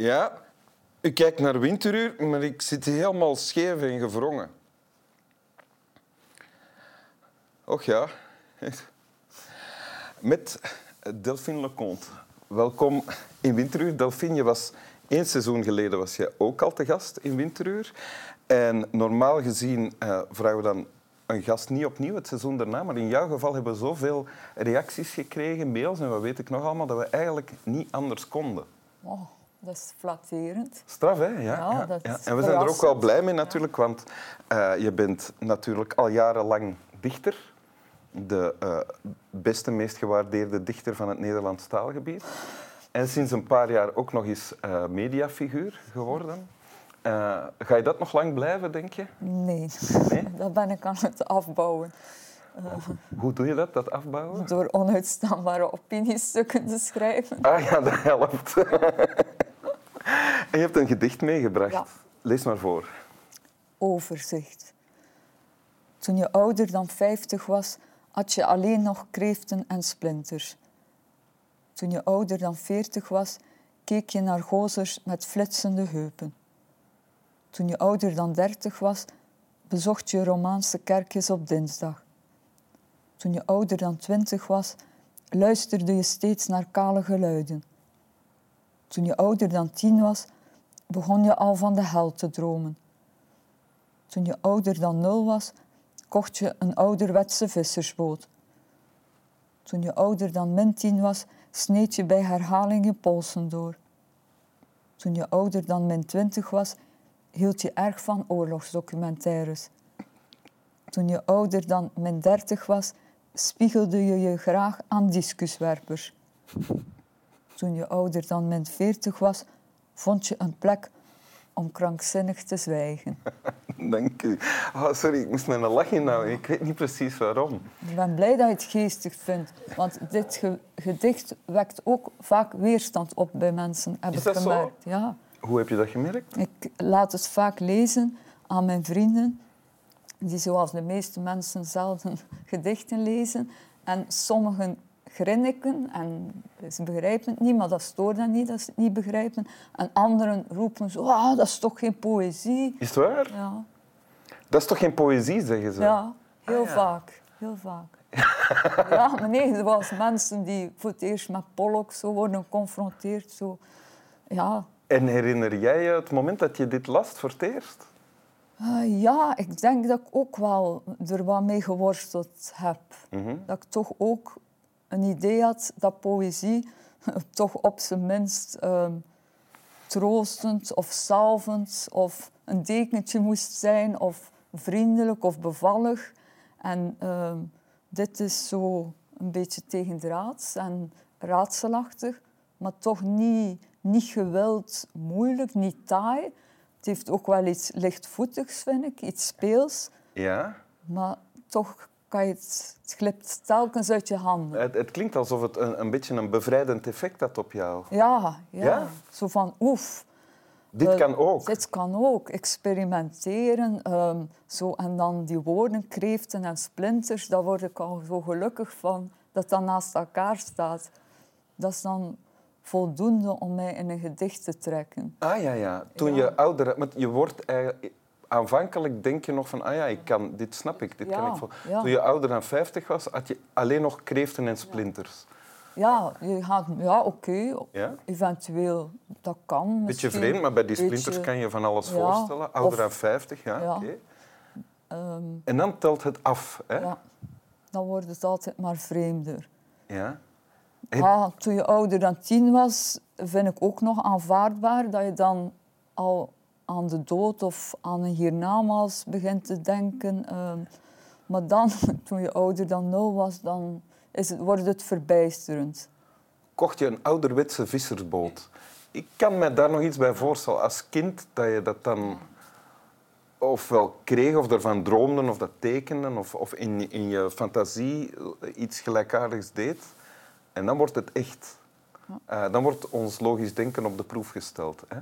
Ja, u kijkt naar Winteruur, maar ik zit helemaal scheef en gevrongen. Och ja. Met Delphine Leconte. Welkom in Winteruur. Delphine, je was één seizoen geleden was je ook al te gast in Winteruur. En normaal gezien uh, vragen we dan een gast niet opnieuw het seizoen daarna. Maar in jouw geval hebben we zoveel reacties gekregen, mails en wat weet ik nog allemaal, dat we eigenlijk niet anders konden. Oh, dat is flatterend. Straf, hè? Ja, ja, ja. ja. En we zijn er ook wel blij mee natuurlijk, want uh, je bent natuurlijk al jarenlang dichter. De uh, beste, meest gewaardeerde dichter van het Nederlands taalgebied. En sinds een paar jaar ook nog eens uh, mediafiguur geworden. Uh, ga je dat nog lang blijven, denk je? Nee, nee? dat ben ik aan het afbouwen. Uh, Hoe doe je dat, dat afbouwen? Door onuitstaanbare opiniestukken te schrijven. Ah ja, dat helpt. en je hebt een gedicht meegebracht. Ja. Lees maar voor. Overzicht. Toen je ouder dan 50 was, had je alleen nog kreeften en splinters. Toen je ouder dan 40 was, keek je naar gozers met flitsende heupen. Toen je ouder dan 30 was, bezocht je Romaanse kerkjes op dinsdag. Toen je ouder dan 20 was, luisterde je steeds naar kale geluiden. Toen je ouder dan 10 was, begon je al van de hel te dromen. Toen je ouder dan 0 was, kocht je een ouderwetse vissersboot. Toen je ouder dan min 10 was, sneed je bij herhaling je polsen door. Toen je ouder dan min 20 was, hield je erg van oorlogsdocumentaires. Toen je ouder dan min 30 was, spiegelde je je graag aan discuswerpers. Toen je ouder dan min 40 was, vond je een plek om krankzinnig te zwijgen. Dank u. Oh, sorry, ik moest met een lach inhouden. Ik weet niet precies waarom. Ik ben blij dat je het geestig vindt. Want dit gedicht wekt ook vaak weerstand op bij mensen, heb Is ik dat gemerkt. Zo? Ja. Hoe heb je dat gemerkt? Ik laat het vaak lezen aan mijn vrienden, die zoals de meeste mensen zelden gedichten lezen. En sommigen grinniken en ze begrijpen het niet, maar dat stoort hen niet dat ze het niet begrijpen. En anderen roepen zo, ah, dat is toch geen poëzie. Is het waar? Ja. Dat is toch geen poëzie, zeggen ze? Ja, heel Ah, ja. vaak. Heel vaak. ja, maar nee, zoals mensen die voor het eerst met Pollock zo worden geconfronteerd. Zo. Ja, En herinner jij je het moment dat je dit las voor het eerst? Eh, ja, ik denk dat ik ook wel er wat mee geworsteld heb. Mhm. Dat ik toch ook een idee had dat poëzie toch op zijn minst ehm, troostend of salvend of een dekentje moest zijn of vriendelijk of bevallig. En ehm, dit is zo een beetje tegendraads en raadselachtig, maar toch niet, niet gewild moeilijk, niet taai. Het heeft ook wel iets lichtvoetigs, vind ik, iets speels. Ja. Maar toch kan je het, het glipt telkens uit je handen. Het, het klinkt alsof het een, een beetje een bevrijdend effect had op jou. Ja, ja. Ja? Zo van oef. Dit eh, kan ook. Dit kan ook. Experimenteren. ehm, zo, en dan die woorden, kreeften en splinters, daar word ik al zo gelukkig van dat dat naast elkaar staat. Dat is dan voldoende om mij in een gedicht te trekken. Ah ja, ja. Toen Ja. je ouder... Want je wordt eigenlijk... Aanvankelijk denk je nog van, ah ja, ik kan, dit snap ik, dit kan ik ja. Toen je ouder dan 50 was, had je alleen nog kreeften en splinters. Ja, je gaat, ja oké, Ja? eventueel, dat kan. Beetje vreemd, maar bij die Beetje, splinters kan je van alles voorstellen. Ouder of- dan 50, ja, oké. ehm, En dan telt het af, hè? ja, dan wordt het altijd maar vreemder. Ja, toen je ouder dan tien was, vind ik ook nog aanvaardbaar dat je dan al aan de dood of aan een hiernamaals begint te denken. ehm. maar dan, toen je ouder dan nul was, dan is het, wordt het verbijsterend. kocht je een ouderwetse vissersboot. Ik kan me daar nog iets bij voorstellen. Als kind dat je dat dan ofwel kreeg of ervan droomde of dat tekende of, of in, in je fantasie iets gelijkaardigs deed. En dan wordt het echt. Eh, dan wordt ons logisch denken op de proef gesteld. Hè?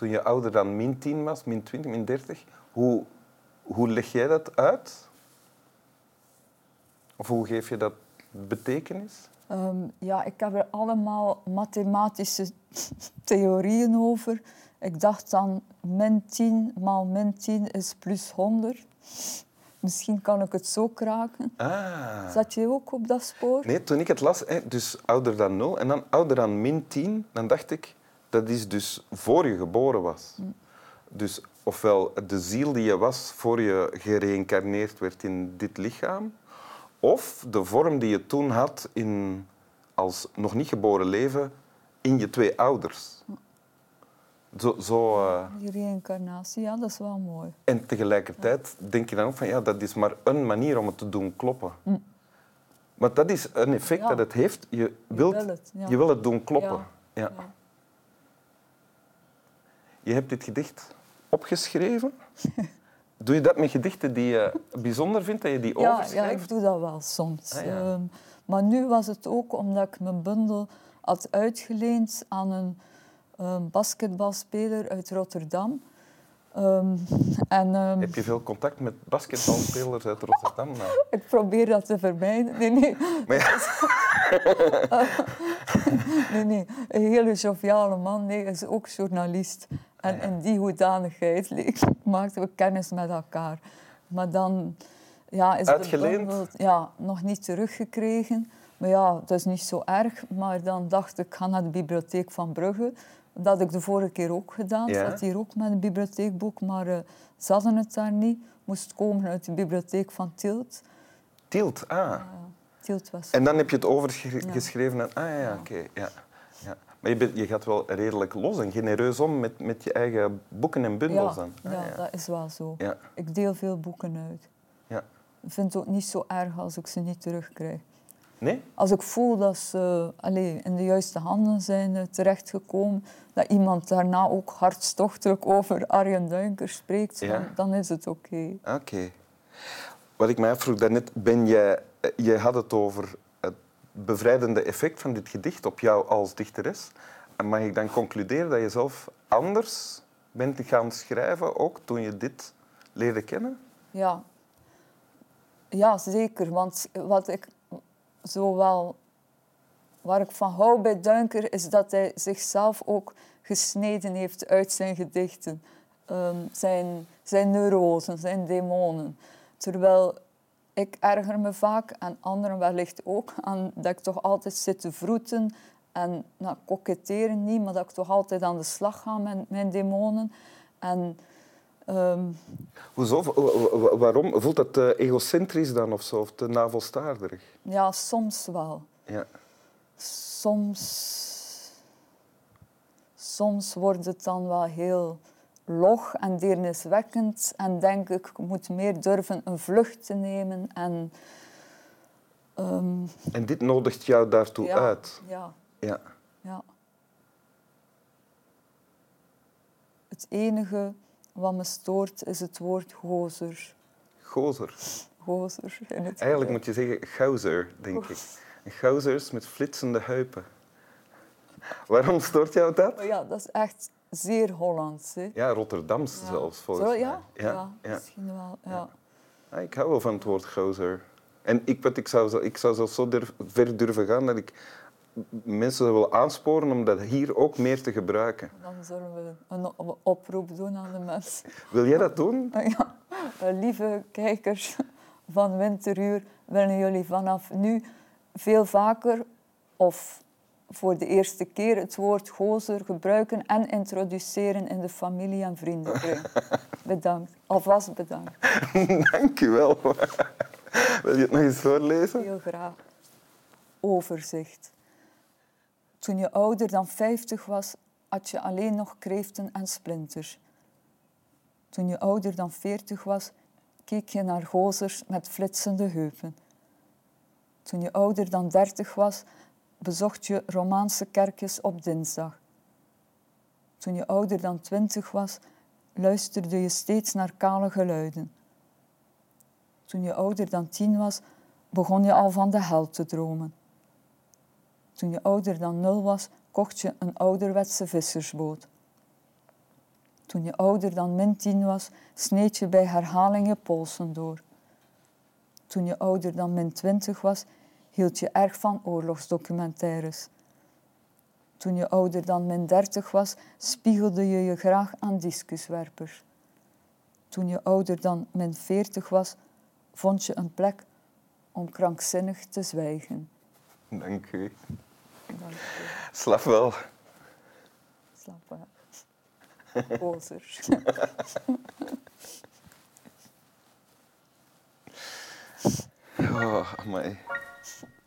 Toen je ouder dan min 10 was, min 20, min 30, hoe, hoe leg jij dat uit? Of hoe geef je dat betekenis? Ehm, ja, ik heb er allemaal mathematische theorieën over. Ik dacht dan min 10 maal min 10 is plus 100. Misschien kan ik het zo kraken. Ah. Zat je ook op dat spoor? Nee, toen ik het las, dus ouder dan 0 en dan ouder dan min 10, dan dacht ik, dat is dus voor je geboren was. Dus ofwel de ziel die je was voor je gereïncarneerd werd in dit lichaam, of de vorm die je toen had in, als nog niet geboren leven in je twee ouders. Zo, zo, eh, Die reïncarnatie, ja, dat is wel mooi. en tegelijkertijd denk je dan ook van ja, dat is maar een manier om het te doen kloppen. Maar dat is een effect Ja. dat het heeft. Je, wilt, wil het, ja. je wil het doen kloppen. Ja. Ja. Ja. Je hebt dit gedicht opgeschreven. Doe je dat met gedichten die je bijzonder vindt, dat je die Ja, ja, overschrijft? ik doe dat wel soms. Ah, ja. Ehm, maar nu was het ook omdat ik mijn bundel had uitgeleend aan een ehm, basketbalspeler uit Rotterdam. Ehm, en Heb je veel contact met basketbalspelers uit Rotterdam? Nou, ik probeer dat te vermijden. Nee, nee, Maar ja, nee, nee. Een hele joviale man, nee, is ook journalist. En ja. in die hoedanigheid maakten we kennis met elkaar. Maar dan ja, is bundel ja, nog niet teruggekregen. Maar ja, dat is niet zo erg. Maar dan dacht ik, ik ga naar de bibliotheek van Brugge. Dat had ik de vorige keer ook gedaan. Ik Ja? zat hier ook met een bibliotheekboek, maar eh, ze hadden het daar niet. Moest komen uit de bibliotheek van Tielt. Tielt, ah. Tielt was... En dan heb je het overgeschreven en... Ah ja, ja, oké. ja. Maar je, bent, je gaat wel redelijk los en genereus om met, met je eigen boeken en bundels ja, dan. Ah, ja, ja. dat is wel zo. Ja, Ik deel veel boeken uit. ja. Ik vind het ook niet zo erg als ik ze niet terugkrijg. Nee? Als ik voel dat ze allee, in de juiste handen zijn eh, terechtgekomen, dat iemand daarna ook hartstochtelijk over Arjen Duinker spreekt, Ja. dan, dan is het oké. Oké. Wat ik mij afvroeg daarnet, ben jij, eh, je had het over bevrijdende effect van dit gedicht op jou als dichteres. En mag ik dan concluderen dat je zelf anders bent gaan schrijven, ook toen je dit leerde kennen? Ja. ja, zeker. Want wat ik zo wel, waar ik van hou bij Duinker, is dat hij zichzelf ook gesneden heeft uit zijn gedichten. Ehm, zijn, zijn neurosen, zijn demonen. Terwijl ik erger me vaak, en anderen wellicht ook, aan dat ik toch altijd zit te vroeten en nou, koketteren niet, maar dat ik toch altijd aan de slag ga met mijn demonen. En ehm, Hoezo? Wa- wa- wa- Waarom? Voelt dat te egocentrisch dan of zo? Of te navelstaarderig? ja, soms wel. Ja. Soms, soms wordt het dan wel heel log en deerniswekkend. En denk ik, ik moet meer durven een vlucht te nemen. En, ehm, En dit nodigt jou daartoe ja, uit? Ja, Ja. ja. Het enige wat me stoort is het woord gozer. Gozer. Gozer in het Eigenlijk moet je zeggen gauzer, denk ik. Gauzers met flitsende heupen. Waarom stoort jou dat? Maar ja, dat is echt zeer Hollands. Hè. Ja, Rotterdams zelfs, volgens Zo, mij. ja? Ja, misschien wel. Ja. Ik hou wel van het woord gozer. En ik, wat, ik, zou, zo- ik zou zelfs zo durf- ver durven gaan dat ik mensen wil aansporen om dat hier ook meer te gebruiken. Dan zullen we een oproep doen aan de mensen. Wil jij dat doen? Ja, lieve kijkers van Winteruur, willen jullie vanaf nu veel vaker of voor de eerste keer het woord gozer gebruiken en introduceren in de familie- en vriendenkring. Bedankt. Alvast bedankt. Dank u wel. Wil je het nog eens voorlezen? Heel graag. Overzicht. Toen je ouder dan 50 was, had je alleen nog kreeften en splinters. Toen je ouder dan 40 was, keek je naar gozers met flitsende heupen. Toen je ouder dan 30 was, bezocht je Romaanse kerkjes op dinsdag. Toen je ouder dan 20 was, luisterde je steeds naar kale geluiden. Toen je ouder dan 10 was, begon je al van de hel te dromen. Toen je ouder dan nul was, kocht je een ouderwetse vissersboot. Toen je ouder dan min tien was, sneed je bij herhaling je polsen door. Toen je ouder dan min twintig was, hield je erg van oorlogsdocumentaires. Toen je ouder dan min 30 was, spiegelde je je graag aan discuswerpers. Toen je ouder dan min 40 was, vond je een plek om krankzinnig te zwijgen. Dank u. Dank u. Slap wel. Slap wel. Gozer. Oh, amai.